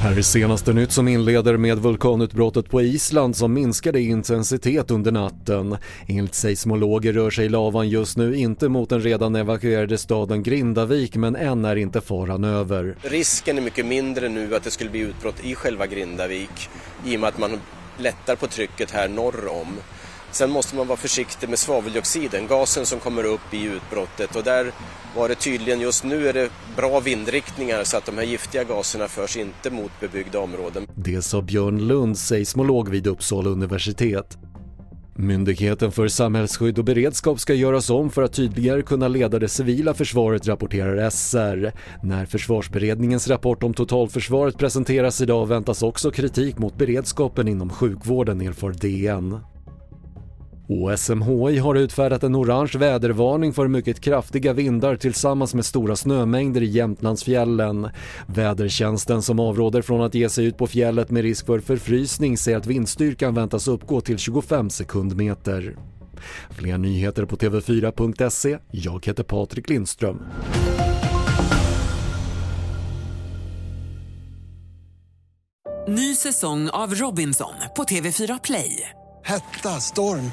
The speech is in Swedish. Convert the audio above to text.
Här är senaste nytt som inleder med vulkanutbrottet på Island som minskade i intensitet under natten. Enligt seismologer rör sig lavan just nu inte mot den redan evakuerade staden Grindavik men än är inte faran över. Risken är mycket mindre nu att det skulle bli utbrott i själva Grindavik i och med att man lättar på trycket här norr om. Sen måste man vara försiktig med svaveldioxiden, gasen som kommer upp i utbrottet och där var det tydligen just nu är det bra vindriktningar så att de här giftiga gaserna förs inte mot bebyggda områden. Det sa Björn Lund, seismolog vid Uppsala universitet. Myndigheten för samhällsskydd och beredskap ska göras om för att tydligare kunna leda det civila försvaret rapporterar SR. När försvarsberedningens rapport om totalförsvaret presenteras idag väntas också kritik mot beredskapen inom sjukvården erfar DN. Och SMHI har utfärdat en orange vädervarning för mycket kraftiga vindar tillsammans med stora snömängder i Jämtlandsfjällen. Vädertjänsten som avråder från att ge sig ut på fjället med risk för förfrysning säger att vindstyrkan väntas uppgå till 25 sekundmeter. Fler nyheter på TV4.se. Jag heter Patrik Lindström. Ny säsong av Robinson på TV4 Play. Hetta, storm,